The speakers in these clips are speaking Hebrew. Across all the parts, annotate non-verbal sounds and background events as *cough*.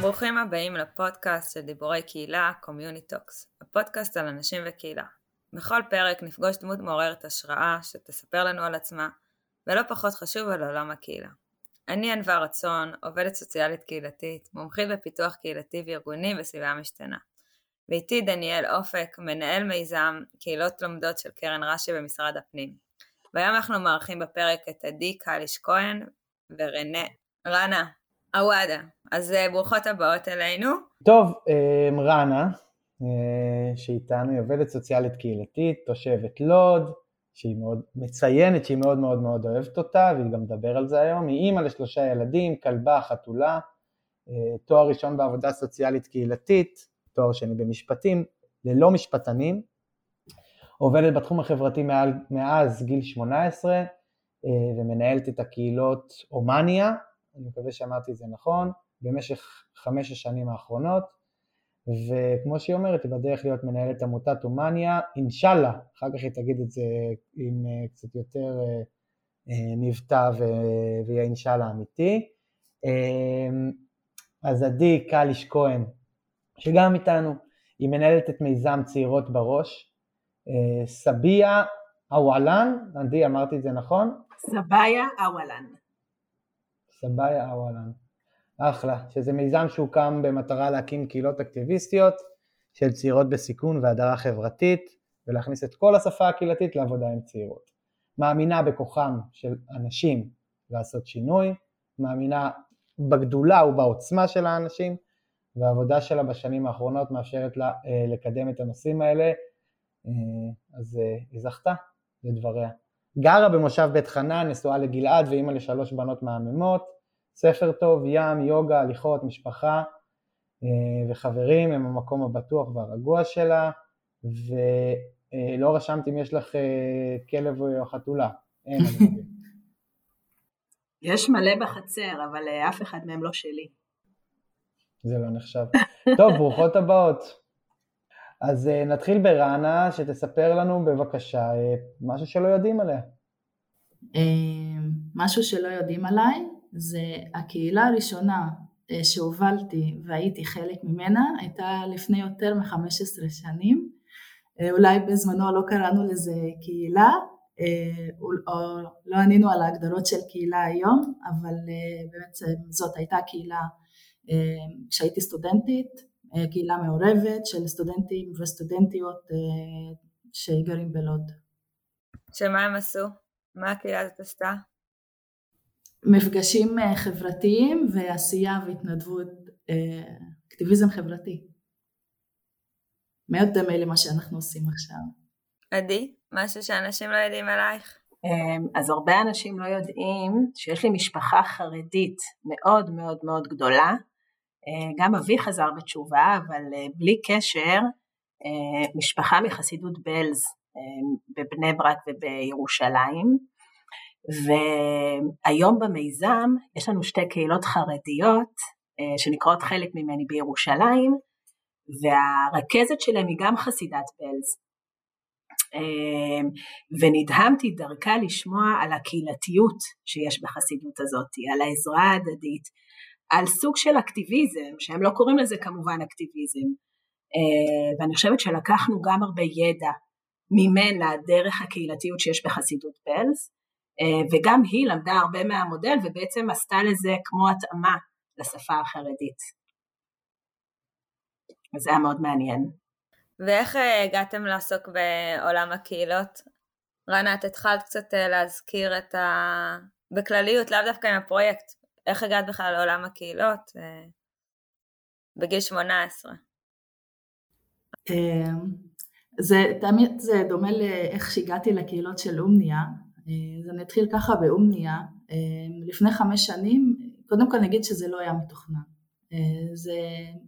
ברוכים הבאים לפודקאסט של דיבורי קהילה, CommuniTalks, הפודקאסט על אנשים וקהילה. בכל פרק נפגוש דמות מעוררת השראה שתספר לנו על עצמה, ולא פחות חשוב על עולם הקהילה. אני ענווה רצון, עובדת סוציאלית קהילתית, מומחית בפיתוח קהילתי וארגוני בסביבה משתנה. ואיתי דניאל אופק, מנהל מיזם קהילות לומדות של קרן רש"י במשרד הפנים. והיום אנחנו מארחים בפרק את עדי קליש כהן ורנה רנה עוואדה. אז אה, ברוכות הבאות אלינו. טוב, אה, רנה, אה, שאיתנו, היא עובדת סוציאלית קהילתית, תושבת לוד, שהיא מאוד מציינת שהיא מאוד מאוד מאוד אוהבת אותה, והיא גם מדבר על זה היום. היא אימא לשלושה ילדים, כלבה, חתולה, תואר ראשון בעבודה סוציאלית קהילתית, תואר שני במשפטים, ללא משפטנים, עובדת בתחום החברתי מעל, מאז גיל 18 ומנהלת את הקהילות אומניה, אני מקווה שאמרתי את זה נכון, במשך חמש השנים האחרונות, וכמו שהיא אומרת, היא בדרך להיות מנהלת עמותת הומניה, אינשאללה, אחר כך היא תגיד את זה עם אה, קצת יותר אה, אה, מבטא ויהיה אינשאללה אמיתי. אז עדי קליש כהן, שגם איתנו, היא מנהלת את מיזם צעירות בראש, סביה אוואלן, עדי אמרתי את זה נכון? סביה אוואלן. סבאיה אוואלן. אחלה, שזה מיזם שהוקם במטרה להקים קהילות אקטיביסטיות של צעירות בסיכון והדרה חברתית ולהכניס את כל השפה הקהילתית לעבודה עם צעירות. מאמינה בכוחם של אנשים לעשות שינוי, מאמינה בגדולה ובעוצמה של האנשים והעבודה שלה בשנים האחרונות מאפשרת לה אה, לקדם את הנושאים האלה, אה, אז אה, היא זכתה לדבריה. גרה במושב בית חנן, נשואה לגלעד ואימא לשלוש בנות מהממות, ספר טוב, ים, יוגה, הליכות, משפחה אה, וחברים הם המקום הבטוח והרגוע שלה, ולא רשמת אם יש לך אה, כלב או חתולה, אין אני מבין. *laughs* יש מלא בחצר, אבל אה, אף אחד מהם לא שלי. זה לא נחשב. טוב, ברוכות הבאות. אז נתחיל ברנה, שתספר לנו בבקשה משהו שלא יודעים עליה. משהו שלא יודעים עליי, זה הקהילה הראשונה אה, שהובלתי והייתי חלק ממנה הייתה לפני יותר מ-15 שנים. אה, אולי בזמנו לא קראנו לזה קהילה, אה, או לא ענינו על ההגדרות של קהילה היום, אבל בעצם זאת הייתה קהילה כשהייתי סטודנטית, קהילה מעורבת של סטודנטים וסטודנטיות שגרים בלוד. שמה הם עשו? מה הקהילה הזאת עשתה? מפגשים אה, חברתיים ועשייה והתנדבות, אה, אקטיביזם חברתי. מאוד דומה למה שאנחנו עושים עכשיו. עדי, משהו שאנשים לא יודעים עלייך? אמ, אז הרבה אנשים לא יודעים שיש לי משפחה חרדית מאוד מאוד מאוד גדולה. אה, גם אבי חזר בתשובה, אבל בלי קשר, משפחה מחסידות בלז בבני ברק ובירושלים. והיום במיזם יש לנו שתי קהילות חרדיות אה, שנקראות חלק ממני בירושלים והרכזת שלהם היא גם חסידת בלז. אה, ונדהמתי דרכה לשמוע על הקהילתיות שיש בחסידות הזאת, על העזרה ההדדית, על סוג של אקטיביזם, שהם לא קוראים לזה כמובן אקטיביזם, אה, ואני חושבת שלקחנו גם הרבה ידע ממנה דרך הקהילתיות שיש בחסידות בלז, וגם היא למדה הרבה מהמודל ובעצם עשתה לזה כמו התאמה לשפה החרדית. אז זה היה מאוד מעניין. ואיך אה, הגעתם לעסוק בעולם הקהילות? רנה, את התחלת קצת אה, להזכיר את ה... בכלליות, לאו דווקא עם הפרויקט, איך הגעת בכלל לעולם הקהילות בגיל 18? זה תמיד זה דומה לאיך שהגעתי לקהילות של אומניה, אה, אז אני אתחיל ככה באומניה, אה, לפני חמש שנים, קודם כל נגיד שזה לא היה מתוכנן, אה, זה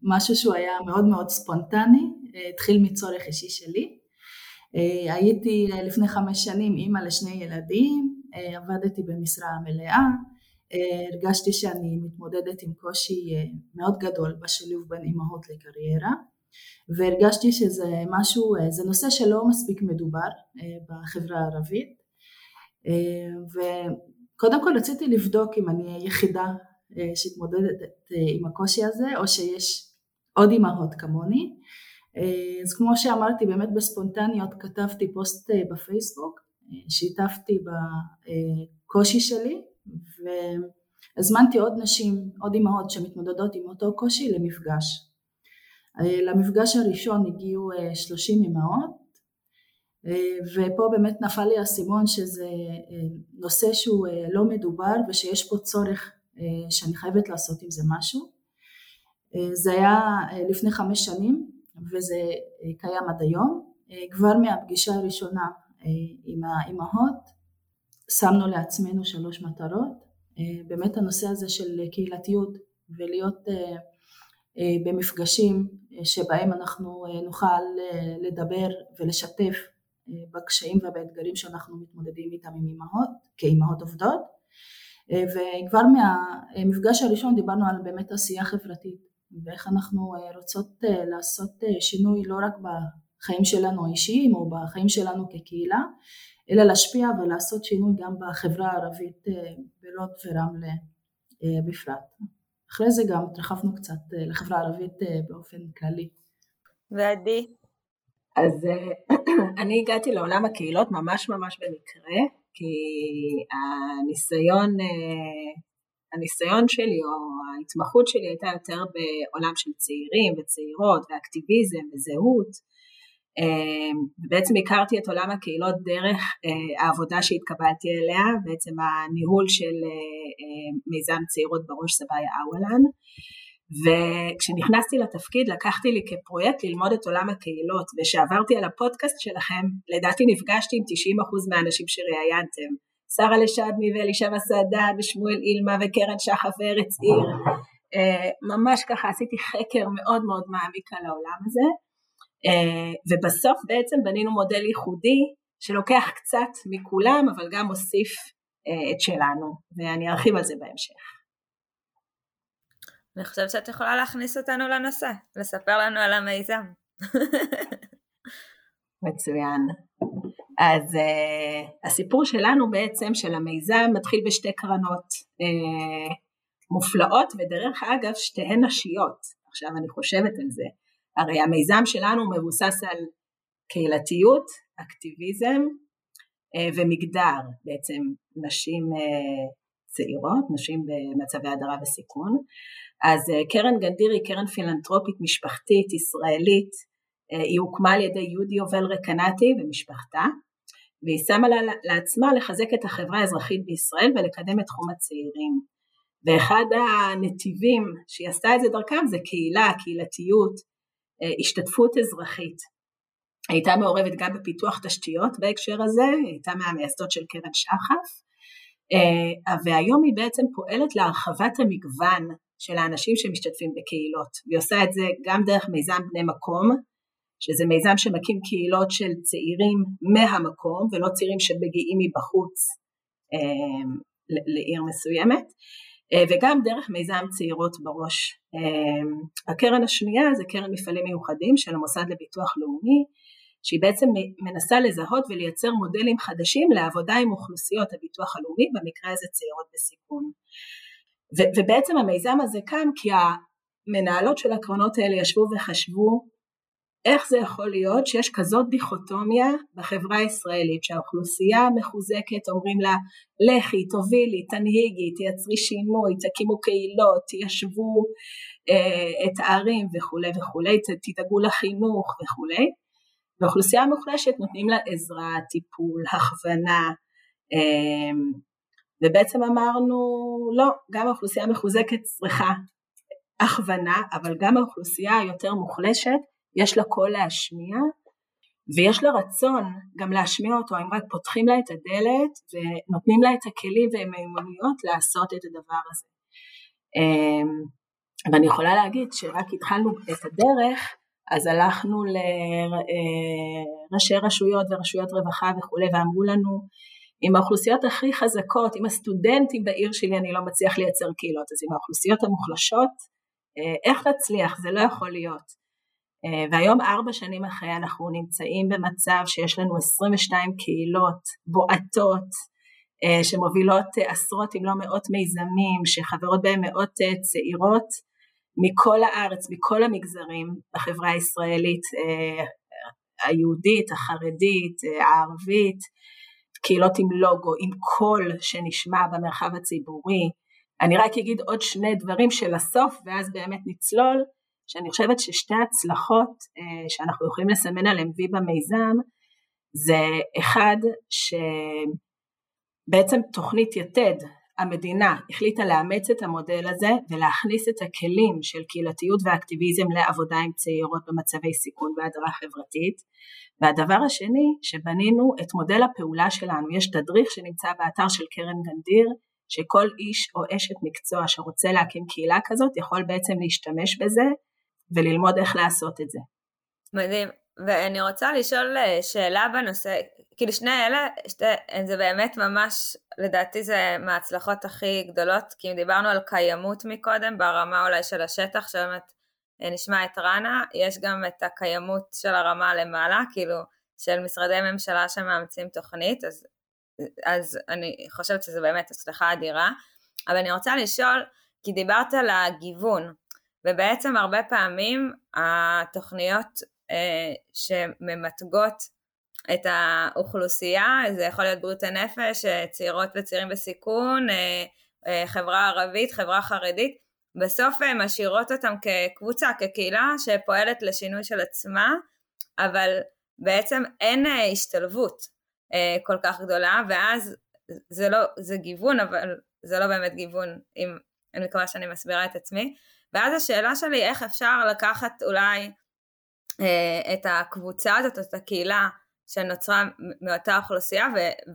משהו שהוא היה מאוד מאוד ספונטני, התחיל מצורך אישי שלי, הייתי לפני חמש שנים אימא לשני ילדים, עבדתי במשרה מלאה, הרגשתי שאני מתמודדת עם קושי מאוד גדול בשילוב בין אימהות לקריירה. והרגשתי שזה משהו, זה נושא שלא מספיק מדובר בחברה הערבית וקודם כל רציתי לבדוק אם אני היחידה שהתמודדת עם הקושי הזה או שיש עוד אימהות כמוני אז כמו שאמרתי באמת בספונטניות כתבתי פוסט בפייסבוק שיתפתי בקושי שלי והזמנתי עוד נשים, עוד אימהות שמתמודדות עם אותו קושי למפגש. למפגש הראשון הגיעו 30 אימהות ופה באמת נפל לי האסימון שזה נושא שהוא לא מדובר ושיש פה צורך שאני חייבת לעשות עם זה משהו. זה היה לפני חמש שנים וזה קיים עד היום. כבר מהפגישה הראשונה עם האימהות שמנו לעצמנו שלוש מטרות, באמת הנושא הזה של קהילתיות ולהיות במפגשים שבהם אנחנו נוכל לדבר ולשתף בקשיים ובאתגרים שאנחנו מתמודדים איתם עם אימהות, כאימהות עובדות וכבר מהמפגש הראשון דיברנו על באמת עשייה חברתית ואיך אנחנו רוצות לעשות שינוי לא רק בחיים שלנו האישיים או בחיים שלנו כקהילה אלא להשפיע ולעשות שינוי גם בחברה הערבית בלוד ורמלה בפרט. אחרי זה גם התרחבנו קצת לחברה הערבית באופן כללי. ועדי? אז אני הגעתי לעולם הקהילות ממש ממש במקרה, כי הניסיון, הניסיון שלי או ההתמחות שלי הייתה יותר בעולם של צעירים וצעירות ואקטיביזם וזהות. אמ, ובעצם הכרתי את עולם הקהילות דרך אה, העבודה שהתקבלתי אליה, בעצם הניהול של אה, אה, מיזם צעירות בראש סבאיה אוולן וכשנכנסתי לתפקיד לקחתי לי כפרויקט ללמוד את עולם הקהילות וכשעברתי על הפודקאסט שלכם לדעתי נפגשתי עם 90% מהאנשים שראיינתם. שרה לשדמי ואלישבע סעדן ושמואל אילמה וקרן שחף וארץ עיר. ממש ככה עשיתי חקר מאוד מאוד מעמיק על העולם הזה. אה, ובסוף בעצם בנינו מודל ייחודי שלוקח קצת מכולם אבל גם מוסיף אה, את שלנו ואני ארחיב על זה בהמשך. אני חושבת שאת יכולה להכניס אותנו לנושא, לספר לנו על המיזם. *laughs* מצוין. אז uh, הסיפור שלנו בעצם של המיזם מתחיל בשתי קרנות uh, מופלאות ודרך אגב שתיהן נשיות. עכשיו אני חושבת על זה. הרי המיזם שלנו מבוסס על קהילתיות, אקטיביזם אה, ומגדר, בעצם נשים אה, צעירות, נשים במצבי הדרה וסיכון. אז אה, קרן גנדיר היא קרן פילנטרופית משפחתית ישראלית, היא הוקמה על ידי יהודי יובל רקנטי ומשפחתה, והיא שמה לה, לעצמה לחזק את החברה האזרחית בישראל ולקדם את תחום הצעירים. ואחד הנתיבים שהיא עשתה את זה דרכם זה קהילה, קהילתיות, אה, השתתפות אזרחית. הייתה מעורבת גם בפיתוח תשתיות בהקשר הזה, הייתה מהמייסדות של קרן שחף, אה, והיום היא בעצם פועלת להרחבת המגוון של האנשים שמשתתפים בקהילות, והיא עושה את זה גם דרך מיזם בני מקום, שזה מיזם שמקים קהילות של צעירים מהמקום ולא צעירים שמגיעים מבחוץ אה, לעיר מסוימת, אה, וגם דרך מיזם צעירות בראש. אה, הקרן השנייה זה קרן מפעלים מיוחדים של המוסד לביטוח לאומי שהיא בעצם מנסה לזהות ולייצר מודלים חדשים לעבודה עם אוכלוסיות הביטוח הלאומי במקרה הזה צעירות בסיכון. ו- ובעצם המיזם הזה קם כי המנהלות של הקרנות האלה ישבו וחשבו איך זה יכול להיות שיש כזאת דיכוטומיה בחברה הישראלית שהאוכלוסייה המחוזקת אומרים לה לכי תובילי תנהיגי תייצרי שינוי תקימו קהילות תיישבו אה, את הערים וכולי וכולי תדאגו לחינוך וכולי והאוכלוסייה המוחלשת נותנים לה עזרה טיפול הכוונה אה, ובעצם אמרנו לא גם האוכלוסייה המחוזקת צריכה הכוונה אבל גם האוכלוסייה היותר מוחלשת יש לה קול להשמיע ויש לה רצון גם להשמיע אותו אם רק פותחים לה את הדלת ונותנים לה את הכלים והמיומנויות לעשות את הדבר הזה. אמ, ואני יכולה להגיד שרק התחלנו את הדרך אז הלכנו לראשי רשויות ורשויות רווחה וכולי ואמרו לנו עם האוכלוסיות הכי חזקות, עם הסטודנטים בעיר שלי אני לא מצליח לייצר קהילות, אז עם האוכלוסיות המוחלשות, איך נצליח? זה לא יכול להיות. והיום ארבע שנים אחרי אנחנו נמצאים במצב שיש לנו 22 קהילות בועטות שמובילות עשרות אם לא מאות מיזמים שחברות בהם מאות צעירות מכל הארץ, מכל המגזרים בחברה הישראלית היהודית, החרדית, הערבית, קהילות עם לוגו, עם קול שנשמע במרחב הציבורי. אני רק אגיד עוד שני דברים של הסוף ואז באמת נצלול, שאני חושבת ששתי הצלחות אה, שאנחנו יכולים לסמן עליהן וי במיזם, זה אחד שבעצם תוכנית יתד, המדינה החליטה לאמץ את המודל הזה ולהכניס את הכלים של קהילתיות ואקטיביזם לעבודה עם צעירות במצבי סיכון והדרה חברתית והדבר השני שבנינו את מודל הפעולה שלנו, יש תדריך שנמצא באתר של קרן גנדיר שכל איש או אשת מקצוע שרוצה להקים קהילה כזאת יכול בעצם להשתמש בזה וללמוד איך לעשות את זה. מדהים. ואני רוצה לשאול אה, שאלה בנושא, כאילו שני אלה, שתי, זה באמת ממש, לדעתי זה מההצלחות הכי גדולות, כי אם דיברנו על קיימות מקודם, ברמה אולי של השטח, שבאמת אה, נשמע את רנה, יש גם את הקיימות של הרמה למעלה, כאילו של משרדי ממשלה שמאמצים תוכנית, אז, אז אני חושבת שזה באמת הצלחה אדירה, אבל אני רוצה לשאול, כי דיברת על הגיוון, ובעצם הרבה פעמים התוכניות שממתגות את האוכלוסייה, זה יכול להיות בריאות הנפש, אה, צעירות וצעירים בסיכון, אה, חברה ערבית, חברה חרדית, בסוף משאירות אותם כקבוצה, כקהילה שפועלת לשינוי של עצמה, אבל בעצם אין השתלבות כל כך גדולה, ואז זה לא, זה גיוון, אבל זה לא באמת גיוון, אם אני מקווה שאני מסבירה את עצמי. ואז השאלה שלי, איך אפשר לקחת אולי אה, את הקבוצה הזאת, את הקהילה שנוצרה מאותה אוכלוסייה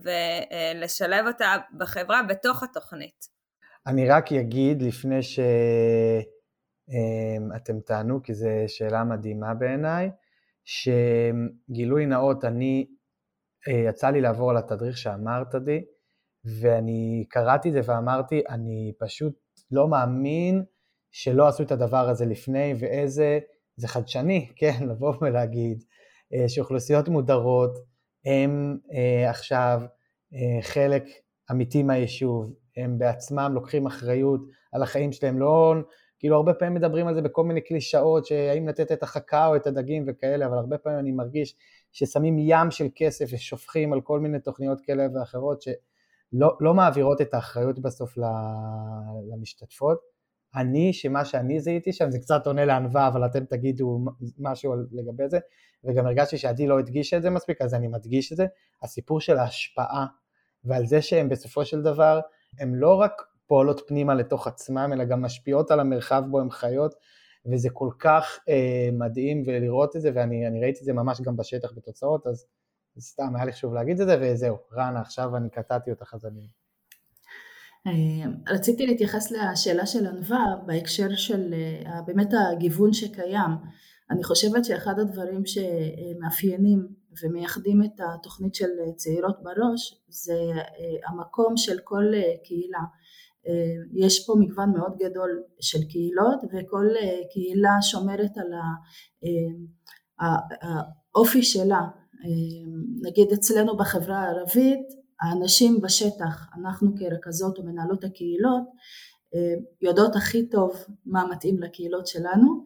ולשלב אה, אותה בחברה בתוך התוכנית. אני רק אגיד לפני שאתם אה, תענו, כי זו שאלה מדהימה בעיניי, שגילוי נאות, אני, יצא לי לעבור על התדריך שאמרת לי, ואני קראתי את זה ואמרתי, אני פשוט לא מאמין שלא עשו את הדבר הזה לפני, ואיזה זה חדשני, כן, *laughs* לבוא ולהגיד אה, שאוכלוסיות מודרות הם אה, עכשיו אה, חלק אמיתי מהיישוב, הם בעצמם לוקחים אחריות על החיים שלהם, לא, כאילו הרבה פעמים מדברים על זה בכל מיני קלישאות, שהאם לתת את החכה או את הדגים וכאלה, אבל הרבה פעמים אני מרגיש ששמים ים של כסף ושופכים על כל מיני תוכניות כאלה ואחרות שלא לא מעבירות את האחריות בסוף למשתתפות. אני, שמה שאני זיהיתי שם, זה קצת עונה לענווה, אבל אתם תגידו משהו לגבי זה, וגם הרגשתי שעדי לא הדגישה את זה מספיק, אז אני מדגיש את זה, הסיפור של ההשפעה, ועל זה שהם בסופו של דבר, הם לא רק פועלות פנימה לתוך עצמם, אלא גם משפיעות על המרחב בו הם חיות, וזה כל כך אה, מדהים ולראות את זה, ואני ראיתי את זה ממש גם בשטח בתוצאות, אז סתם היה לי חשוב להגיד את זה, וזהו, רנה, עכשיו אני קטעתי אותך, אז אני... אה, רציתי להתייחס לשאלה של ענווה בהקשר של אה, באמת הגיוון שקיים. אני חושבת שאחד הדברים שמאפיינים ומייחדים את התוכנית של צעירות בראש זה אה, המקום של כל קהילה. יש פה מגוון מאוד גדול של קהילות וכל קהילה שומרת על האופי שלה. נגיד אצלנו בחברה הערבית האנשים בשטח, אנחנו כרכזות ומנהלות הקהילות, אה, יודעות הכי טוב מה מתאים לקהילות שלנו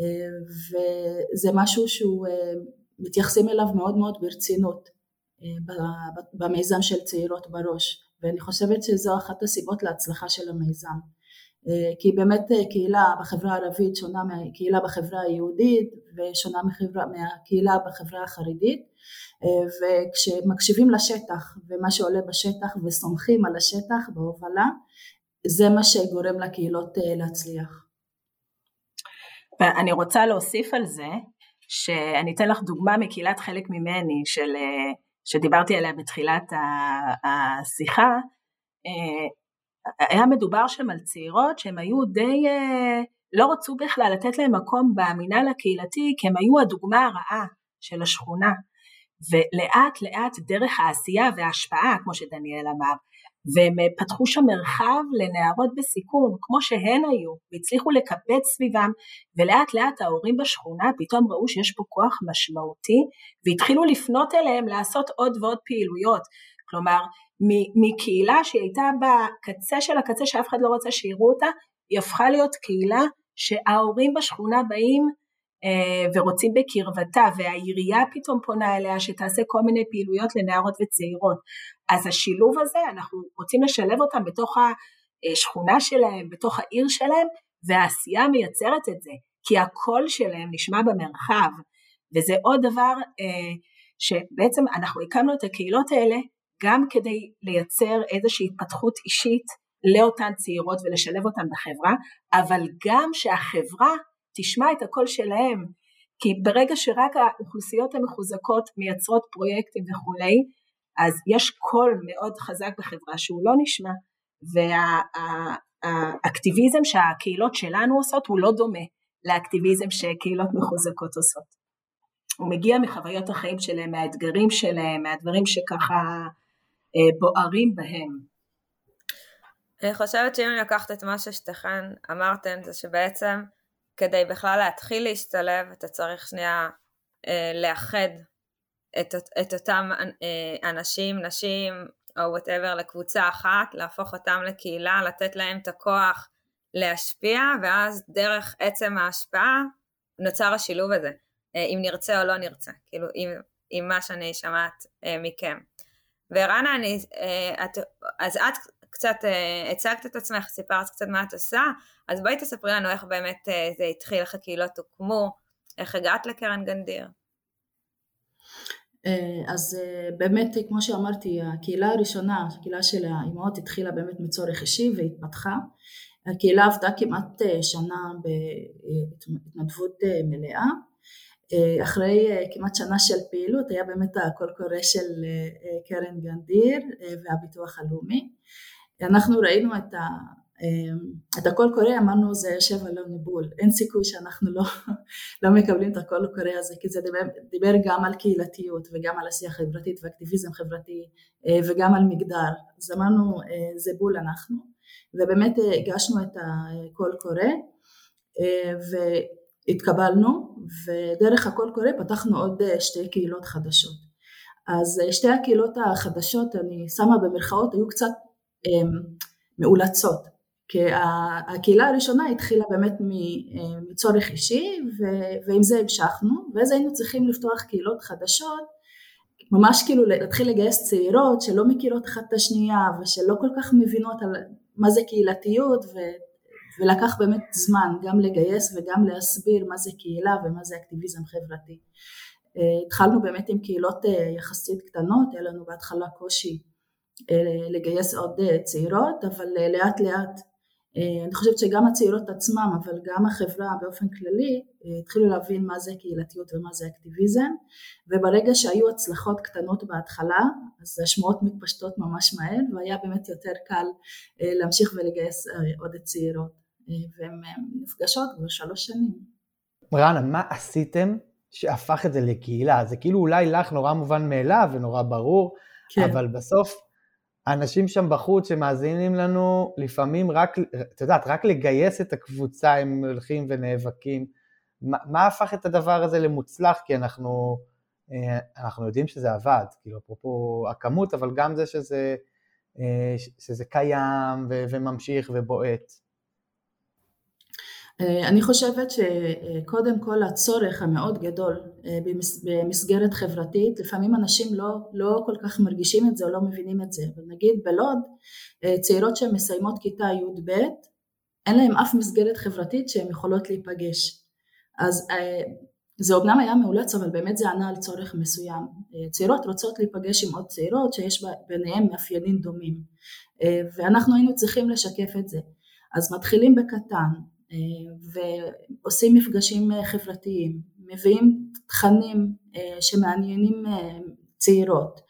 אה, וזה משהו שהוא אה, מתייחסים אליו מאוד מאוד ברצינות במיזם של צעירות בראש ואני חושבת שזו אחת הסיבות להצלחה של המיזם. כי באמת קהילה בחברה הערבית שונה מהקהילה בחברה היהודית ושונה מחברה, מהקהילה בחברה החרדית וכשמקשיבים לשטח ומה שעולה בשטח וסומכים על השטח בהובלה זה מה שגורם לקהילות אה, להצליח. ואני רוצה להוסיף על זה שאני אתן לך דוגמה מקהילת חלק ממני של, אה, שדיברתי עליה בתחילת השיחה אה, היה מדובר שם על צעירות שהן היו די לא רצו בכלל לתת להם מקום במינהל הקהילתי כי הם היו הדוגמה הרעה של השכונה ולאט לאט דרך העשייה וההשפעה, כמו שדניאל אמר, והם פתחו שם מרחב לנערות בסיכון, כמו שהן היו, והצליחו לקבץ סביבם, ולאט לאט ההורים בשכונה פתאום ראו שיש פה כוח משמעותי, והתחילו לפנות אליהם לעשות עוד ועוד פעילויות. כלומר, מקהילה שהיא הייתה בקצה של הקצה שאף אחד לא רצה שיראו אותה, היא הפכה להיות קהילה שההורים בשכונה באים אה, ורוצים בקרבתה והעירייה פתאום פונה אליה שתעשה כל מיני פעילויות לנערות וצעירות. אז השילוב הזה, אנחנו רוצים לשלב אותם בתוך השכונה שלהם, בתוך העיר שלהם, והעשייה מייצרת את זה, כי הקול שלהם נשמע במרחב, וזה עוד דבר אה, שבעצם אנחנו הקמנו את הקהילות האלה גם כדי לייצר איזושהי התפתחות אישית לאותן צעירות ולשלב אותן בחברה, אבל גם שהחברה תשמע את הקול שלהם, כי ברגע שרק האוכלוסיות המחוזקות מייצרות פרויקטים וכולי, אז יש קול מאוד חזק בחברה שהוא לא נשמע, והאקטיביזם שהקהילות שלנו עושות הוא לא דומה לאקטיביזם שקהילות מחוזקות עושות. הוא מגיע מחוויות החיים שלהם, מהאתגרים שלהם, מהדברים שככה אה, בוערים בהם. אני חושבת שאם לקחת את מה ששתיכן אמרתן זה שבעצם כדי בכלל להתחיל להשתלב אתה צריך שנייה אה, לאחד את, את אותם אה, אנשים, נשים או וואטאבר לקבוצה אחת, להפוך אותם לקהילה, לתת להם את הכוח להשפיע ואז דרך עצם ההשפעה נוצר השילוב הזה, אה, אם נרצה או לא נרצה, כאילו עם, עם מה שאני שומעת אה, מכם. ורנה, אני, אה, את, אז את קצת אה, הצגת את עצמך, סיפרת קצת מה את עושה, אז בואי תספרי לנו איך באמת אה, זה התחיל, איך הקהילות הוקמו, איך הגעת לקרן גנדיר. אז באמת, כמו שאמרתי, הקהילה הראשונה, הקהילה של האימהות התחילה באמת מצורך אישי והתפתחה. הקהילה עבדה כמעט שנה בהתנדבות מלאה, אה, אחרי אה, כמעט שנה של פעילות היה באמת הקול קורא של אה, קרן גנדיר והביטוח הלאומי. אנחנו ראינו את, ה, את הקול קורא, אמרנו זה יושב על ניבול, אין סיכוי שאנחנו לא, *laughs* לא מקבלים את הקול קורא הזה, כי זה דיבר, דיבר גם על קהילתיות וגם על עשייה חברתית ואקטיביזם חברתי וגם על מגדר, אז אמרנו זה בול אנחנו, ובאמת הגשנו את הקול קורא, התקבלנו ודרך הקול קורא פתחנו עוד אה, שתי קהילות חדשות. אז אה, שתי הקהילות החדשות, אני שמה במרכאות, היו קצת אמ, מאולצות, כי הקהילה הראשונה התחילה באמת אה, מצורך אישי ועם זה המשכנו, ואז היינו צריכים לפתוח קהילות חדשות ממש כאילו להתחיל לגייס צעירות שלא מכירות אחת את השנייה ושלא כל כך מבינות על מה זה קהילתיות ולקח באמת זמן גם לגייס וגם להסביר מה זה קהילה ומה זה אקטיביזם חברתי. אה, התחלנו באמת עם קהילות אה, יחסית קטנות, היה לנו בהתחלה קושי לגייס עוד צעירות, אבל לאט לאט אני חושבת שגם הצעירות עצמם, אבל גם החברה באופן כללי, התחילו להבין מה זה קהילתיות ומה זה אקטיביזם, וברגע שהיו הצלחות קטנות בהתחלה, אז השמועות מתפשטות ממש מהר, והיה באמת יותר קל להמשיך ולגייס עוד צעירות. והן נפגשות כבר שלוש שנים. רנה, מה עשיתם שהפך את זה לקהילה? זה כאילו אולי לך נורא מובן מאליו ונורא ברור, כן. אבל בסוף האנשים שם בחוץ שמאזינים לנו, לפעמים רק, את יודעת, רק לגייס את הקבוצה הם הולכים ונאבקים. מה, מה הפך את הדבר הזה למוצלח? כי אנחנו, אה, אנחנו יודעים שזה עבד, כאילו אפרופו הכמות, אבל גם זה שזה, אה, שזה קיים וממשיך ובועט. אה, אני חושבת שקודם כל הצורך המאוד גדול אה, במסגרת חברתית, לפעמים אנשים לא, לא כל כך מרגישים את זה או לא מבינים את זה, אבל נגיד בלוד אה, צעירות שהן מסיימות כיתה י"ב אין להן אף מסגרת חברתית שהן יכולות להיפגש, אז זה אומנם היה מאולץ אבל באמת זה ענה על צורך מסוים, צעירות רוצות להיפגש עם עוד צעירות שיש ביניהן מאפיינים דומים. ואנחנו היינו צריכים לשקף את זה, אז מתחילים בקטן ועושים מפגשים אה, חברתיים, מביאים תכנים אה, שמעניינים אה, צעירות,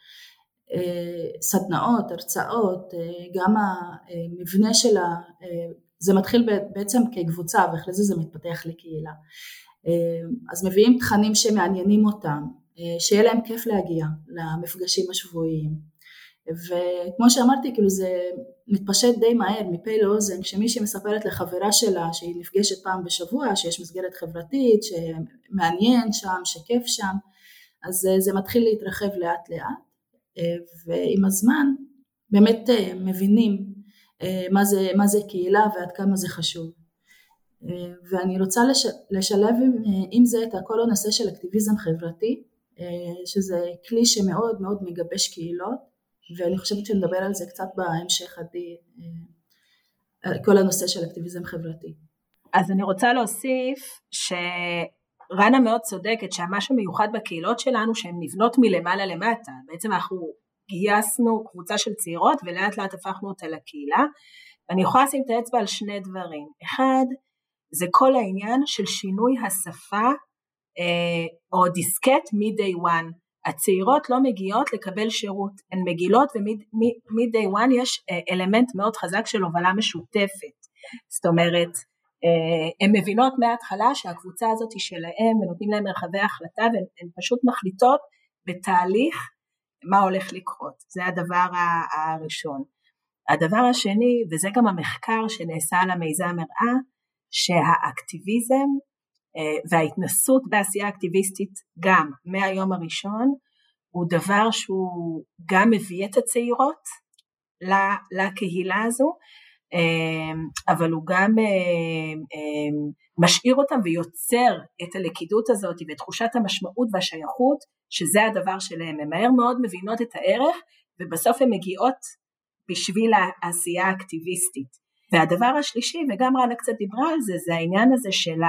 סדנאות, הרצאות, גם המבנה של ה... זה מתחיל בעצם כקבוצה ואחרי זה זה מתפתח לקהילה. אז מביאים תכנים שמעניינים אותם, שיהיה להם כיף להגיע למפגשים השבועיים. וכמו שאמרתי, כאילו זה מתפשט די מהר מפה לאוזן, כשמישהי מספרת לחברה שלה שהיא נפגשת פעם בשבוע, שיש מסגרת חברתית, שמעניין שם, שכיף שם, אז זה מתחיל להתרחב לאט לאט, ועם הזמן באמת מבינים מה זה, מה זה קהילה ועד כמה זה חשוב. ואני רוצה לש, לשלב עם, עם זה את כל הנושא של אקטיביזם חברתי, שזה כלי שמאוד מאוד מגבש קהילות, ואני חושבת שנדבר על זה קצת בהמשך עדי, כל הנושא של אקטיביזם חברתי. אז אני רוצה להוסיף שרנה מאוד צודקת שמה שמיוחד בקהילות שלנו שהן נבנות מלמעלה למטה, בעצם אנחנו גייסנו קבוצה של צעירות ולאט לאט הפכנו אותה לקהילה. ואני יכולה לשים את האצבע על שני דברים, אחד זה כל העניין של שינוי השפה אה, או דיסקט מ-day one, הצעירות לא מגיעות לקבל שירות, הן מגילות ומ-day one יש אה, אלמנט מאוד חזק של הובלה משותפת, זאת אומרת אה, הן מבינות מההתחלה שהקבוצה הזאת היא שלהם ונותנים להם מרחבי החלטה והן פשוט מחליטות בתהליך מה הולך לקרות, זה הדבר הראשון. הדבר השני, וזה גם המחקר שנעשה על המיזם הראה, שהאקטיביזם וההתנסות בעשייה אקטיביסטית גם מהיום הראשון הוא דבר שהוא גם מביא את הצעירות לקהילה הזו אה, אבל הוא גם אה, משאיר אותם ויוצר את הלכידות הזאת ואת תחושת המשמעות והשייכות שזה הדבר שלהם, הם מהר מאוד מבינות את הערך ובסוף הן מגיעות בשביל העשייה האקטיביסטית. והדבר השלישי, וגם רנה קצת דיברה על זה, זה העניין הזה של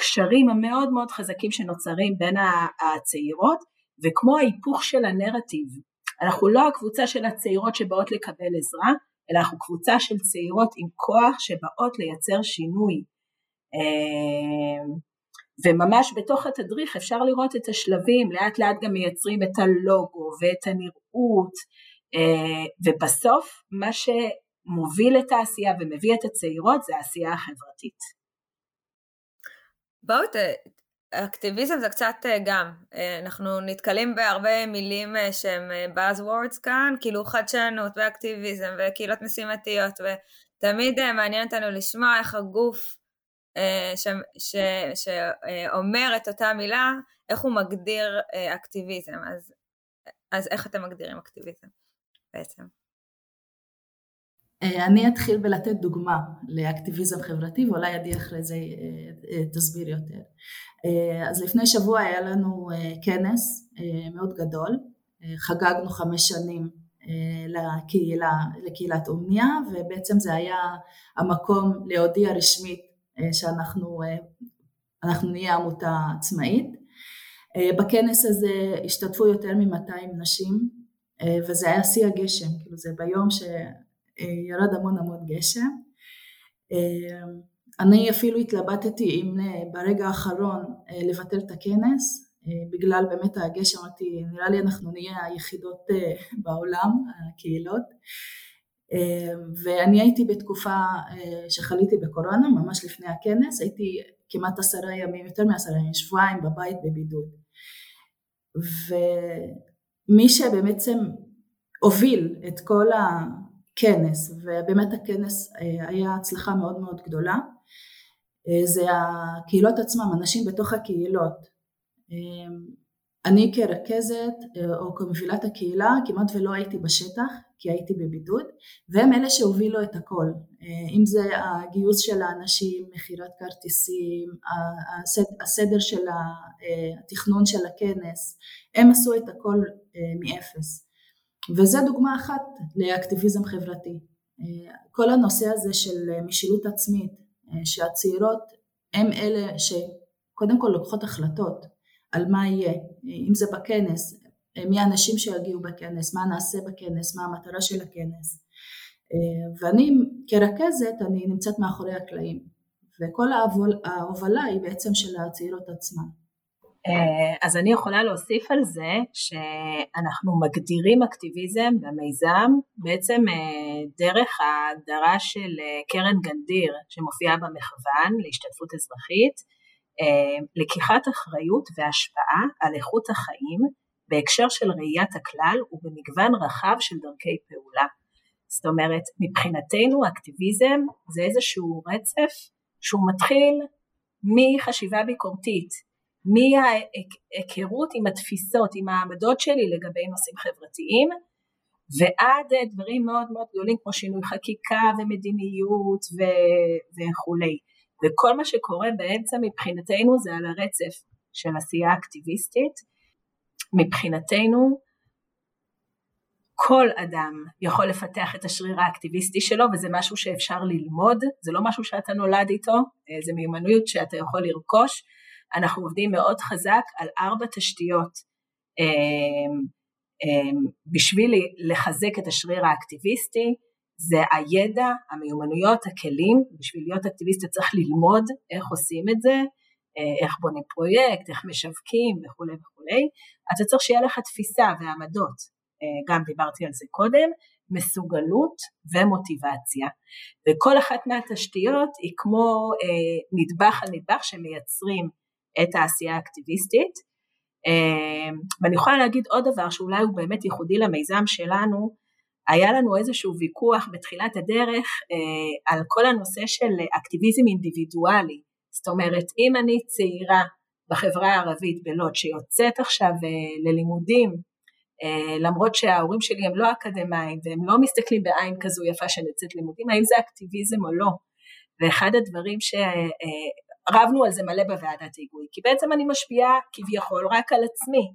הקשרים המאוד מאוד חזקים שנוצרים בין הצעירות, וכמו ההיפוך של הנרטיב. אנחנו לא הקבוצה של הצעירות שבאות לקבל עזרה, אלא אנחנו קבוצה של צעירות עם כוח שבאות לייצר שינוי. אמ, וממש בתוך התדריך אפשר לראות את השלבים, לאט לאט גם מייצרים את הלוגו ואת הנראות, אה, ובסוף מה שמוביל את העשייה ומביא את הצעירות זה העשייה החברתית. בואו, אקטיביזם זה קצת אה, גם, אה, אנחנו נתקלים בהרבה מילים שהם Buzzwords כאן, כאילו חדשנות ואקטיביזם וקהילות משימתיות, ותמיד מעניין אותנו לשמוע איך הגוף שאומר את אותה מילה, איך הוא מגדיר אקטיביזם, אז, אז איך אתם מגדירים אקטיביזם בעצם? אני אתחיל בלתת דוגמה לאקטיביזם חברתי ואולי עדי אחרי זה תסביר יותר. אז לפני שבוע היה לנו כנס מאוד גדול, חגגנו חמש שנים לקהילה, לקהילת אומניה ובעצם זה היה המקום להודיע רשמית שאנחנו נהיה עמותה עצמאית. בכנס הזה השתתפו יותר מ-200 נשים וזה היה שיא הגשם, כאילו זה ביום שירד המון המון גשם. אני אפילו התלבטתי אם ברגע האחרון לבטל את הכנס, בגלל באמת הגשם, אמרתי נראה לי אנחנו נהיה היחידות בעולם, הקהילות. ואני הייתי בתקופה שחליתי בקורונה, ממש לפני הכנס, הייתי כמעט עשרה ימים, יותר מעשרה ימים, שבועיים בבית בבידוד. ומי שבעצם הוביל את כל הכנס, ובאמת הכנס היה הצלחה מאוד מאוד גדולה, זה הקהילות עצמם, אנשים בתוך הקהילות. אני כרכזת או כמובילת הקהילה כמעט ולא הייתי בשטח כי הייתי בבידוד והם אלה שהובילו את הכל. אם זה הגיוס של האנשים, מכירת כרטיסים, הסדר של התכנון של הכנס הם עשו את הכל מאפס וזה דוגמה אחת לאקטיביזם חברתי כל הנושא הזה של משילות עצמית שהצעירות הם אלה שקודם כל לוקחות החלטות על מה יהיה, אם זה בכנס, מי האנשים שיגיעו בכנס, מה נעשה בכנס, מה המטרה של הכנס. ואני כרכזת, אני נמצאת מאחורי הקלעים, וכל ההובלה היא בעצם של הצעירות עצמן. אז אני יכולה להוסיף על זה שאנחנו מגדירים אקטיביזם במיזם בעצם דרך ההגדרה של קרן גנדיר שמופיעה במכוון להשתתפות אזרחית לקיחת אחריות והשפעה על איכות החיים בהקשר של ראיית הכלל ובמגוון רחב של דרכי פעולה. זאת אומרת, מבחינתנו אקטיביזם זה איזשהו רצף שהוא מתחיל מחשיבה ביקורתית, מההיכרות עם התפיסות, עם העמדות שלי לגבי נושאים חברתיים, ועד דברים מאוד מאוד גדולים כמו שינוי חקיקה ומדיניות ו- וכולי. וכל מה שקורה באמצע מבחינתנו זה על הרצף של עשייה אקטיביסטית. מבחינתנו כל אדם יכול לפתח את השריר האקטיביסטי שלו וזה משהו שאפשר ללמוד, זה לא משהו שאתה נולד איתו, זה מיומנות שאתה יכול לרכוש. אנחנו עובדים מאוד חזק על ארבע תשתיות אמ, אמ, בשביל לחזק את השריר האקטיביסטי, זה הידע, המיומנויות, הכלים, בשביל להיות אקטיביסט צריך ללמוד איך עושים את זה, אה, איך בונים פרויקט, איך משווקים וכולי וכולי, אתה צריך שיהיה לך תפיסה ועמדות, אה, גם דיברתי על זה קודם, מסוגלות ומוטיבציה. וכל אחת מהתשתיות היא כמו אה, נדבך על נדבך שמייצרים את העשייה האקטיביסטית. אה, ואני יכולה להגיד עוד דבר שאולי הוא באמת ייחודי למיזם שלנו, היה לנו איזשהו ויכוח בתחילת הדרך אה, על כל הנושא של אקטיביזם אינדיבידואלי. זאת אומרת, אם אני צעירה בחברה הערבית בלוד שיוצאת עכשיו אה, ללימודים אה, למרות שההורים שלי הם לא אקדמאים והם לא מסתכלים בעין כזו יפה שאני יוצאת לימודים, האם זה אקטיביזם או לא? ואחד הדברים שרבנו אה, על זה מלא בוועדת היגוי, כי בעצם אני משפיעה כביכול רק על עצמי,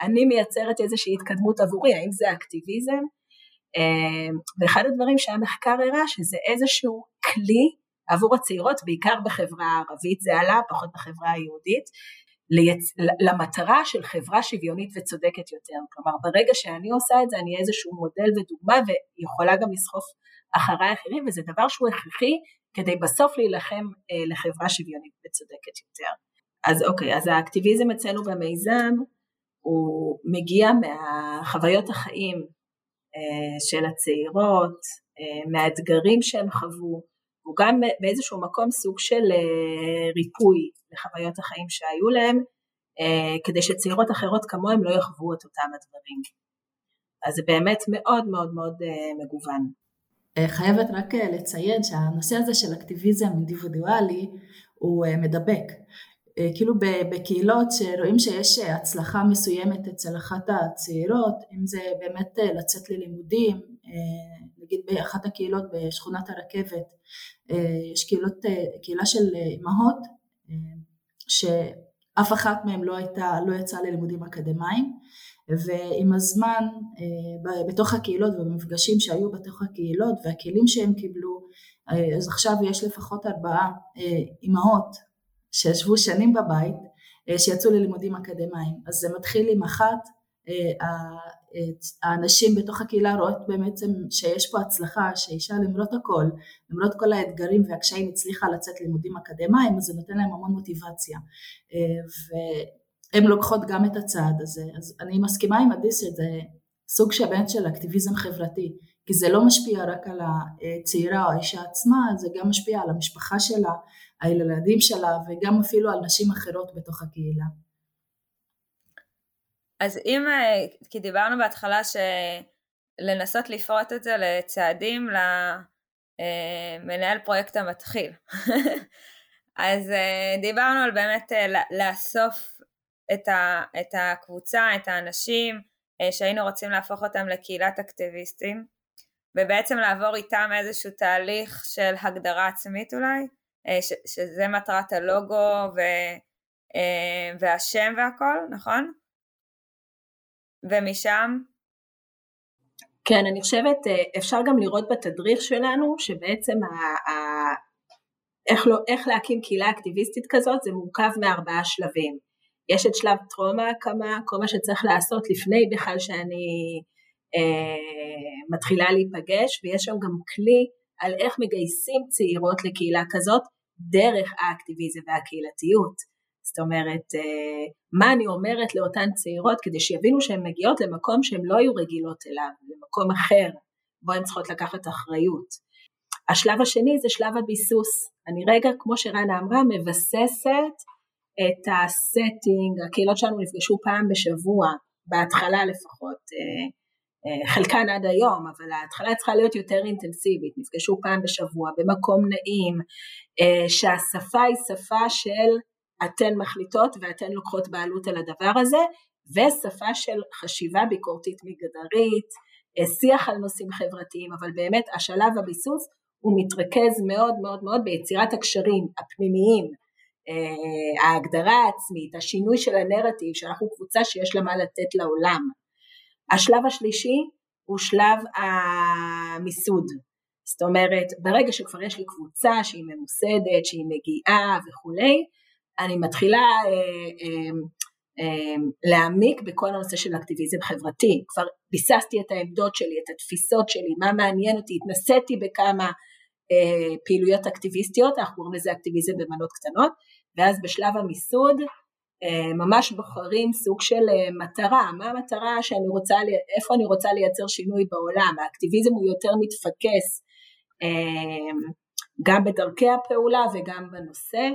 אני מייצרת איזושהי התקדמות עבורי, האם זה אקטיביזם? אה, ואחד הדברים שהמחקר הראה שזה איזשהו כלי עבור הצעירות, בעיקר בחברה הערבית זה עלה, פחות בחברה היהודית, ליצ... למטרה של חברה שוויונית וצודקת יותר. כלומר, ברגע שאני עושה את זה, אני איזשהו מודל ודוגמה ויכולה גם לסחוף אחריי אחרים, וזה דבר שהוא הכרחי כדי בסוף להילחם אה, לחברה שוויונית וצודקת יותר. אז אוקיי, אז האקטיביזם אצלנו במיזם הוא מגיע מהחוויות החיים אה, של הצעירות, אה, מהאתגרים שהם חוו, הוא גם באיזשהו מקום סוג של ריפוי לחוויות החיים שהיו להם, כדי שצעירות אחרות כמוהם לא יחוו את אותם הדברים. אז זה באמת מאוד מאוד מאוד מגוון. חייבת רק לציין שהנושא הזה של אקטיביזם אינדיבידואלי הוא מדבק. כאילו בקהילות שרואים שיש הצלחה מסוימת אצל אחת הצעירות, אם זה באמת לצאת ללימודים, נגיד באחת הקהילות בשכונת הרכבת, אה, יש קהילות, אה, קהילה של אימהות אה, שאף אחת מהן לא הייתה, לא יצאה ללימודים אקדמיים ועם הזמן בתוך הקהילות ובמפגשים שהיו בתוך הקהילות והכלים שהם קיבלו אז עכשיו יש לפחות ארבעה אימהות שישבו שנים בבית שיצאו ללימודים אקדמיים אז זה מתחיל עם אחת האנשים בתוך הקהילה רואות בעצם שיש פה הצלחה, שאישה למרות הכל, למרות כל האתגרים והקשיים הצליחה לצאת לימודים אקדמיים, אז זה נותן להם המון מוטיבציה. והן לוקחות גם את הצעד הזה. אז אני מסכימה עם עדי שזה סוג שבאמת של אקטיביזם חברתי, כי זה לא משפיע רק על הצעירה או האישה עצמה, זה גם משפיע על המשפחה שלה, על הילדים שלה וגם אפילו על נשים אחרות בתוך הקהילה. אז אם, אה, כי דיברנו בהתחלה שלנסות לפרוט את זה לצעדים למנהל אה, פרויקט המתחיל. *laughs* אז אה, דיברנו על באמת לאסוף את, ה, את הקבוצה, את האנשים שהיינו רוצים להפוך אותם לקהילת אקטיביסטים, ובעצם לעבור איתם איזשהו תהליך של הגדרה עצמית אולי, ש, שזה מטרת הלוגו ו, והשם והכל, נכון? ומשם? כן, אני חושבת, אה, אפשר גם לראות בתדריך שלנו שבעצם ה, ה, איך, לא, איך להקים קהילה אקטיביסטית כזאת זה מורכב מארבעה שלבים. יש את שלב טרום ההקמה, כל מה שצריך לעשות לפני בכלל שאני אה, מתחילה להיפגש, ויש שם גם כלי על איך מגייסים צעירות לקהילה כזאת דרך האקטיביזם והקהילתיות. זאת אומרת, אה, מה אני אומרת לאותן צעירות כדי שיבינו שהן מגיעות למקום שהן לא היו רגילות אליו, למקום אחר, בו הן צריכות לקחת אחריות. השלב השני זה שלב הביסוס. אני רגע, כמו שרנה אמרה, מבססת את הסטינג, הקהילות שלנו נפגשו פעם בשבוע, בהתחלה לפחות, אה, אה, חלקן עד היום, אבל ההתחלה צריכה להיות יותר אינטנסיבית, נפגשו פעם בשבוע, במקום נעים, אה, שהשפה היא שפה של אתן מחליטות ואתן לוקחות בעלות על הדבר הזה, ושפה של חשיבה ביקורתית מגדרית, שיח על נושאים חברתיים, אבל באמת השלב הביסוס הוא מתרכז מאוד מאוד מאוד ביצירת הקשרים הפנימיים, ההגדרה העצמית, השינוי של הנרטיב, שאנחנו קבוצה שיש לה מה לתת לעולם. השלב השלישי הוא שלב המיסוד, זאת אומרת ברגע שכבר יש לי קבוצה שהיא ממוסדת, שהיא מגיעה וכולי, אני מתחילה אה, אה, אה, להעמיק בכל הנושא של אקטיביזם חברתי, כבר ביססתי את העמדות שלי, את התפיסות שלי, מה מעניין אותי, התנסיתי בכמה אה, פעילויות אקטיביסטיות, אנחנו קוראים לזה אקטיביזם במנות קטנות, ואז בשלב המיסוד אה, ממש בוחרים סוג של אה, מטרה, מה המטרה שאני רוצה, איפה אני רוצה לייצר שינוי בעולם, האקטיביזם הוא יותר מתפקס אה, גם בדרכי הפעולה וגם בנושא,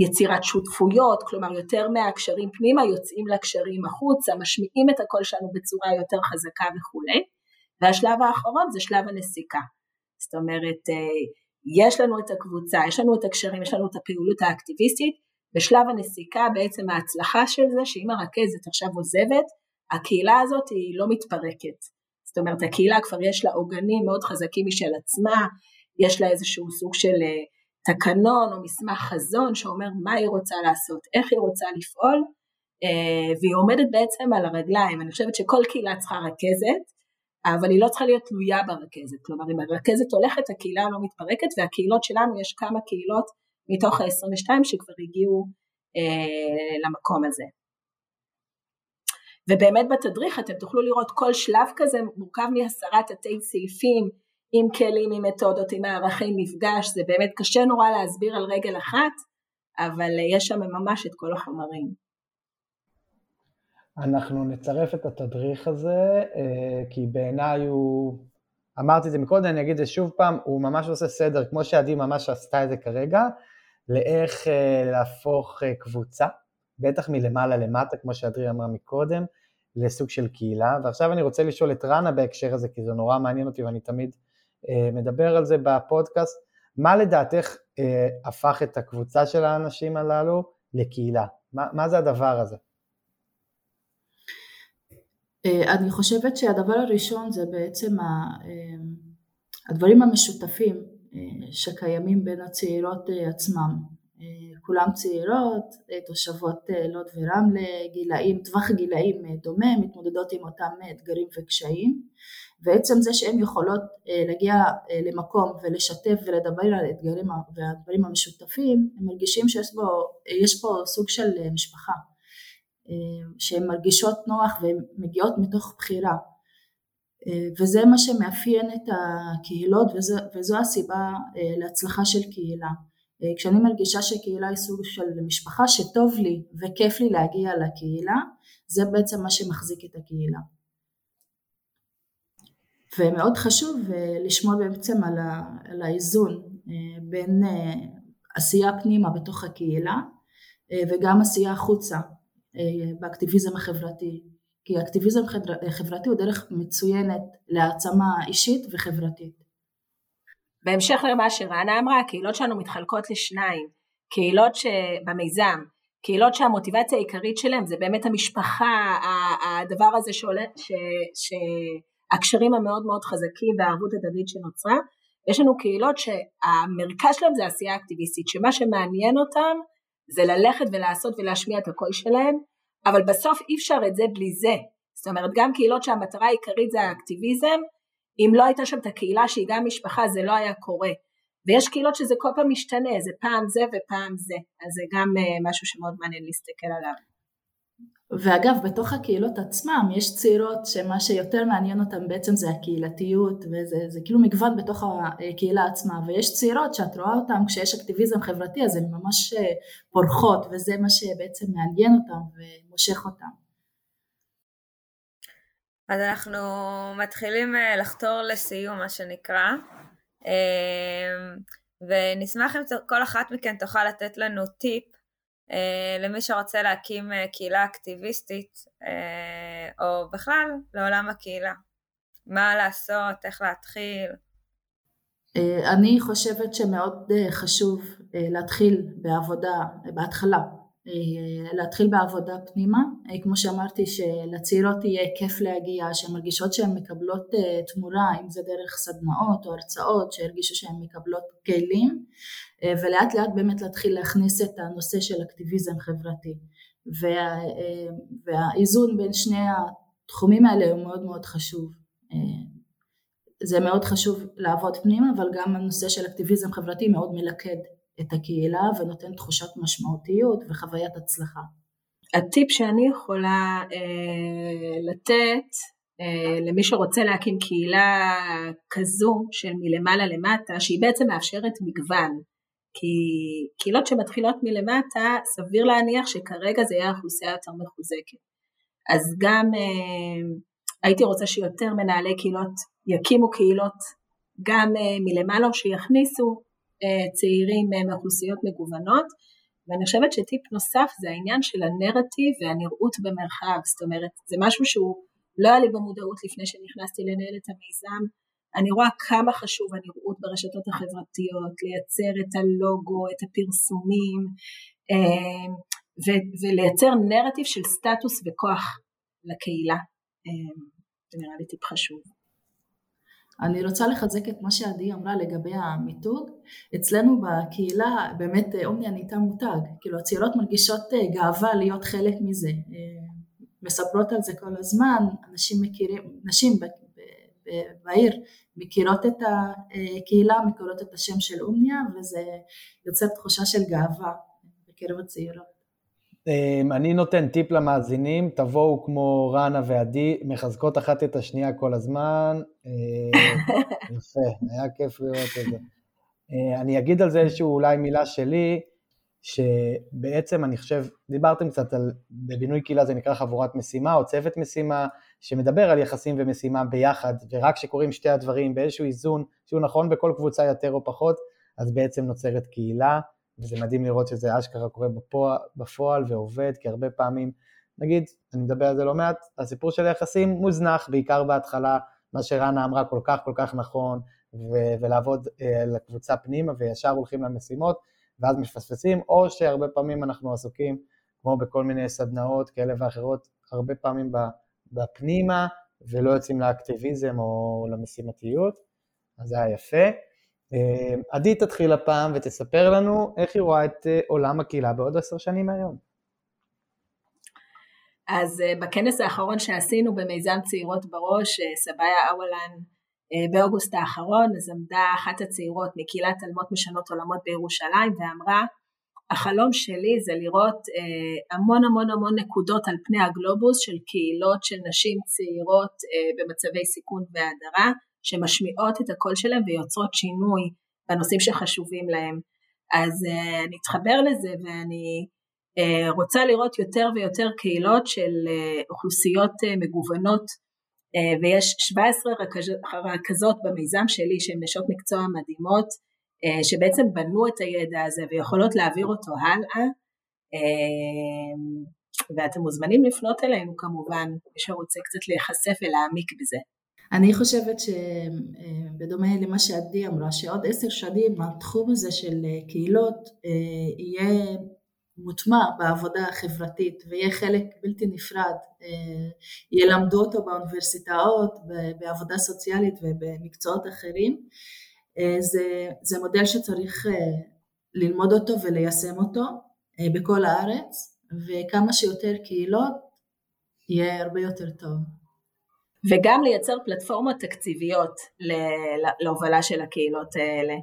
יצירת שותפויות, כלומר יותר מהקשרים פנימה יוצאים לקשרים החוצה, משמיעים את הקול שלנו בצורה יותר חזקה וכולי, והשלב האחרון זה שלב הנסיקה, זאת אומרת יש לנו את הקבוצה, יש לנו את הקשרים, יש לנו את הפעילות האקטיביסטית, בשלב הנסיקה בעצם ההצלחה של זה שאם הרכזת עכשיו עוזבת, הקהילה הזאת היא לא מתפרקת. זאת אומרת הקהילה כבר יש לה עוגנים מאוד חזקים משל עצמה, יש לה איזשהו סוג של אה, תקנון או מסמך חזון שאומר מה היא רוצה לעשות, איך היא רוצה לפעול, אה, והיא עומדת בעצם על הרגליים. אני חושבת שכל קהילה צריכה רכזת, אבל היא לא צריכה להיות תלויה ברכזת. כלומר אם הרכזת הולכת הקהילה לא מתפרקת והקהילות שלנו יש כמה קהילות מתוך ה-22 שכבר הגיעו אה, למקום הזה. ובאמת בתדריך אתם תוכלו לראות כל שלב כזה מורכב מעשרה תתי סעיפים עם כלים, עם מתודות, עם מערכי מפגש, זה באמת קשה נורא להסביר על רגל אחת, אבל אה, יש שם ממש את כל החומרים. אנחנו נצרף את התדריך הזה, אה, כי בעיניי הוא, אמרתי את זה מקודם, אני אגיד את זה שוב פעם, הוא ממש עושה סדר, כמו שעדי ממש עשתה את זה כרגע, לאיך אה, להפוך אה, קבוצה, בטח מלמעלה למטה, כמו שאדרי אמרה מקודם, לסוג של קהילה. ועכשיו אני רוצה לשאול את רנה בהקשר הזה, כי זה נורא מעניין אותי ואני תמיד מדבר על זה בפודקאסט. מה לדעתך הפך את הקבוצה של האנשים הללו לקהילה? מה, מה זה הדבר הזה? אני חושבת שהדבר הראשון זה בעצם הדברים המשותפים שקיימים בין הצעירות אה, עצמם. אה, כולם צעירות, אה, תושבות לוד ורמלה, גילאים, טווח גילאים דומה, מתמודדות עם אותם אתגרים וקשיים, ועצם זה שהן יכולות להגיע למקום ולשתף ולדבר על האתגרים והדברים המשותפים, הם מרגישים שיש בו, פה סוג של משפחה, שהן מרגישות נוח והן מגיעות מתוך בחירה. אה, וזה מה שמאפיין את הקהילות וזו, וזו הסיבה אה, להצלחה של קהילה. אה, כשאני מרגישה שקהילה היא סוג של משפחה שטוב לי וכיף לי להגיע לקהילה, זה בעצם מה שמחזיק את הקהילה. ומאוד חשוב לשמור בעצם על, ה, על האיזון בין עשייה פנימה בתוך הקהילה וגם עשייה החוצה באקטיביזם החברתי. כי אקטיביזם חברתי הוא דרך מצוינת להעצמה אישית וחברתית. בהמשך למה שרנה אמרה, הקהילות שלנו מתחלקות לשניים, קהילות שבמיזם, קהילות שהמוטיבציה העיקרית שלהם זה באמת המשפחה, הדבר הזה שעולה, ש, שהקשרים המאוד מאוד חזקים והערבות הדדית שנוצרה, יש לנו קהילות שהמרכז שלהם זה עשייה אקטיביסטית, שמה שמעניין אותם זה ללכת ולעשות ולהשמיע את הקול שלהם, אבל בסוף אי אפשר את זה בלי זה. זאת אומרת גם קהילות שהמטרה העיקרית זה האקטיביזם, אם לא הייתה שם את הקהילה שהיא גם משפחה זה לא היה קורה. ויש קהילות שזה כל פעם משתנה, זה פעם זה ופעם זה, אז זה גם uh, משהו שמאוד מעניין להסתכל עליו. ואגב, בתוך הקהילות עצמם יש צעירות שמה שיותר מעניין אותן בעצם זה הקהילתיות וזה זה כאילו מגוון בתוך הקהילה עצמה ויש צעירות שאת רואה אותן כשיש אקטיביזם חברתי אז הן ממש אה, פורחות וזה מה שבעצם מעניין אותן ומושך אותן. אז אנחנו מתחילים אה, לחתור לסיום מה שנקרא אה, ונשמח אם כל אחת מכן תוכל לתת לנו טיפ למי שרוצה להקים אה, קהילה אקטיביסטית, אה, או בכלל לעולם הקהילה. מה לעשות, איך להתחיל. אה, אני חושבת שמאוד אה, חשוב אה, להתחיל בעבודה, בהתחלה, להתחיל בעבודה פנימה, כמו שאמרתי שלצעירות יהיה כיף להגיע, שהן מרגישות שהן מקבלות תמורה, אם זה דרך סדנאות או הרצאות, שהרגישו שהן מקבלות כלים, ולאט לאט באמת להתחיל להכניס את הנושא של אקטיביזם חברתי. וה, והאיזון בין שני התחומים האלה הוא מאוד מאוד חשוב. זה מאוד חשוב לעבוד פנימה, אבל גם הנושא של אקטיביזם חברתי מאוד מלכד את הקהילה ונותן תחושת משמעותיות וחוויית הצלחה. הטיפ שאני יכולה אה, לתת אה, למי שרוצה להקים קהילה כזו של מלמעלה למטה, שהיא בעצם מאפשרת מגוון, כי קהילות שמתחילות מלמטה, סביר להניח שכרגע זה יהיה אוכלוסייה יותר מחוזקת. אז גם אה, הייתי רוצה שיותר מנהלי קהילות יקימו קהילות גם אה, מלמעלה שיכניסו צעירים אה, מאוכלוסיות מגוונות ואני חושבת שטיפ נוסף זה העניין של הנרטיב והנראות במרחב, זאת אומרת זה משהו שהוא לא היה לי במודעות לפני שנכנסתי לנהל את המיזם, אני רואה כמה חשוב הנראות ברשתות החברתיות, לייצר את הלוגו, את הפרסומים ולייצר נרטיב של סטטוס וכוח לקהילה, זה נראה לי טיפ חשוב. אני רוצה לחזק את מה שעדי אמרה לגבי המיתוג. אצלנו בקהילה באמת אה, אומניה נהייתה מותג, כאילו הצעירות מרגישות אה, גאווה להיות חלק מזה. אה, מספרות על זה כל הזמן, אנשים מכירים, נשים בעיר מכירות את הקהילה, מכירות את השם של אומניה וזה יוצר תחושה של גאווה בקרב הצעירות. אמ, אני נותן טיפ למאזינים, תבואו כמו רנה ועדי, מחזקות אחת את השנייה כל הזמן. אה, *laughs* יפה, היה כיף לראות את זה. אה, אני אגיד על זה איזושהי אולי מילה שלי, שבעצם אני חושב, דיברתם קצת על, בבינוי קהילה זה נקרא חבורת משימה או צוות משימה, שמדבר על יחסים ומשימה ביחד, ורק כשקורים שתי הדברים באיזשהו איזון, שהוא נכון בכל קבוצה יותר או פחות, אז בעצם נוצרת קהילה. וזה מדהים לראות שזה אשכרה קורה בפועל, בפועל ועובד, כי הרבה פעמים, נגיד, אני מדבר על זה לא מעט, הסיפור של היחסים מוזנח, בעיקר בהתחלה, מה שרנה אמרה כל כך כל כך נכון, ו- ולעבוד אה, לקבוצה פנימה וישר הולכים למשימות, ואז מפספסים, או שהרבה פעמים אנחנו עסוקים, כמו בכל מיני סדנאות כאלה ואחרות, הרבה פעמים בפנימה, ולא יוצאים לאקטיביזם או למשימתיות, אז זה היה יפה. אה, עדי תתחיל הפעם ותספר לנו איך היא רואה את אה, עולם הקהילה בעוד עשר שנים מהיום. אז אה, בכנס האחרון שעשינו במיזם צעירות בראש, סבאיה אוולן, באוגוסט האחרון, אז עמדה אחת הצעירות מקהילת אלמות משנות עולמות בירושלים ואמרה, החלום שלי זה לראות המון המון המון נקודות על פני הגלובוס של קהילות של נשים צעירות במצבי סיכון והדרה, שמשמיעות את הקול שלהם ויוצרות שינוי בנושאים שחשובים להם. אז uh, אני אתחבר לזה ואני uh, רוצה לראות יותר ויותר קהילות של uh, אוכלוסיות uh, מגוונות uh, ויש 17 רכז, רכזות במיזם שלי שהן נשות מקצוע מדהימות uh, שבעצם בנו את הידע הזה ויכולות להעביר אותו הלאה uh, ואתם מוזמנים לפנות אלינו כמובן מי שרוצה קצת להיחשף ולהעמיק בזה. אני חושבת שבדומה למה שעדי אמרה, שעוד עשר שנים התחום הזה של קהילות אה, יהיה מוטמע בעבודה החברתית ויהיה חלק בלתי נפרד, אה, ילמדו אותו באוניברסיטאות, בעבודה סוציאלית ובמקצועות אחרים. אה, זה, זה מודל שצריך ללמוד אותו וליישם אותו בכל הארץ, וכמה שיותר קהילות יהיה הרבה יותר טוב. וגם לייצר פלטפורמות תקציביות להובלה של הקהילות האלה,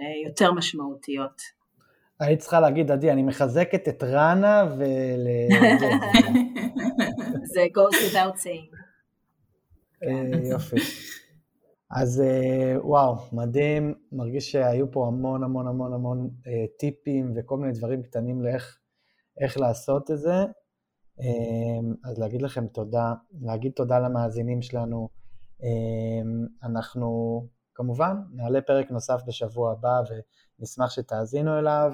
אה, יותר משמעותיות. היית צריכה להגיד, עדי, אני מחזקת את רנה ול... *laughs* זה goes without saying. אה, יופי. אז אה, וואו, מדהים, מרגיש שהיו פה המון המון המון המון טיפים וכל מיני דברים קטנים לאיך לעשות את זה. אמ, אז להגיד לכם תודה, להגיד תודה למאזינים שלנו. אמ, אנחנו כמובן, נעלה פרק נוסף בשבוע הבא ונשמח שתאזינו אליו.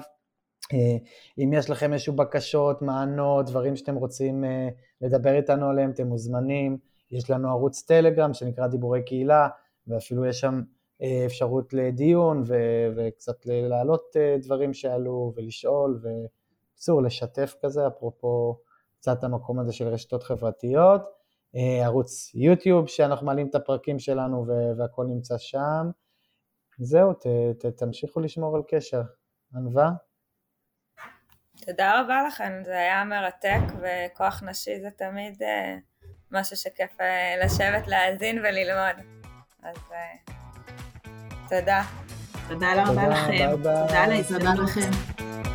אה, אם יש לכם איזשהו בקשות, מענות, דברים שאתם רוצים אה, לדבר איתנו עליהם, אתם מוזמנים. יש לנו ערוץ טלגרם שנקרא דיבורי קהילה, ואפילו יש שם אה, אפשרות לדיון ו- וקצת להעלות דברים שעלו ולשאול, ובקיצור, לשתף כזה, אפרופו קצת המקום הזה של רשתות חברתיות. ערוץ יוטיוב שאנחנו מעלים את הפרקים שלנו והכל נמצא שם. זהו, ת- ת- תמשיכו לשמור על קשר. ענווה? תודה רבה לכם, זה היה מרתק וכוח נשי זה תמיד אה, משהו שכיף אה, לשבת, להאזין וללמוד. אז אה, תודה. תודה רבה לכם. ביי ביי. תודה על תודה ההזדמנות. לכם.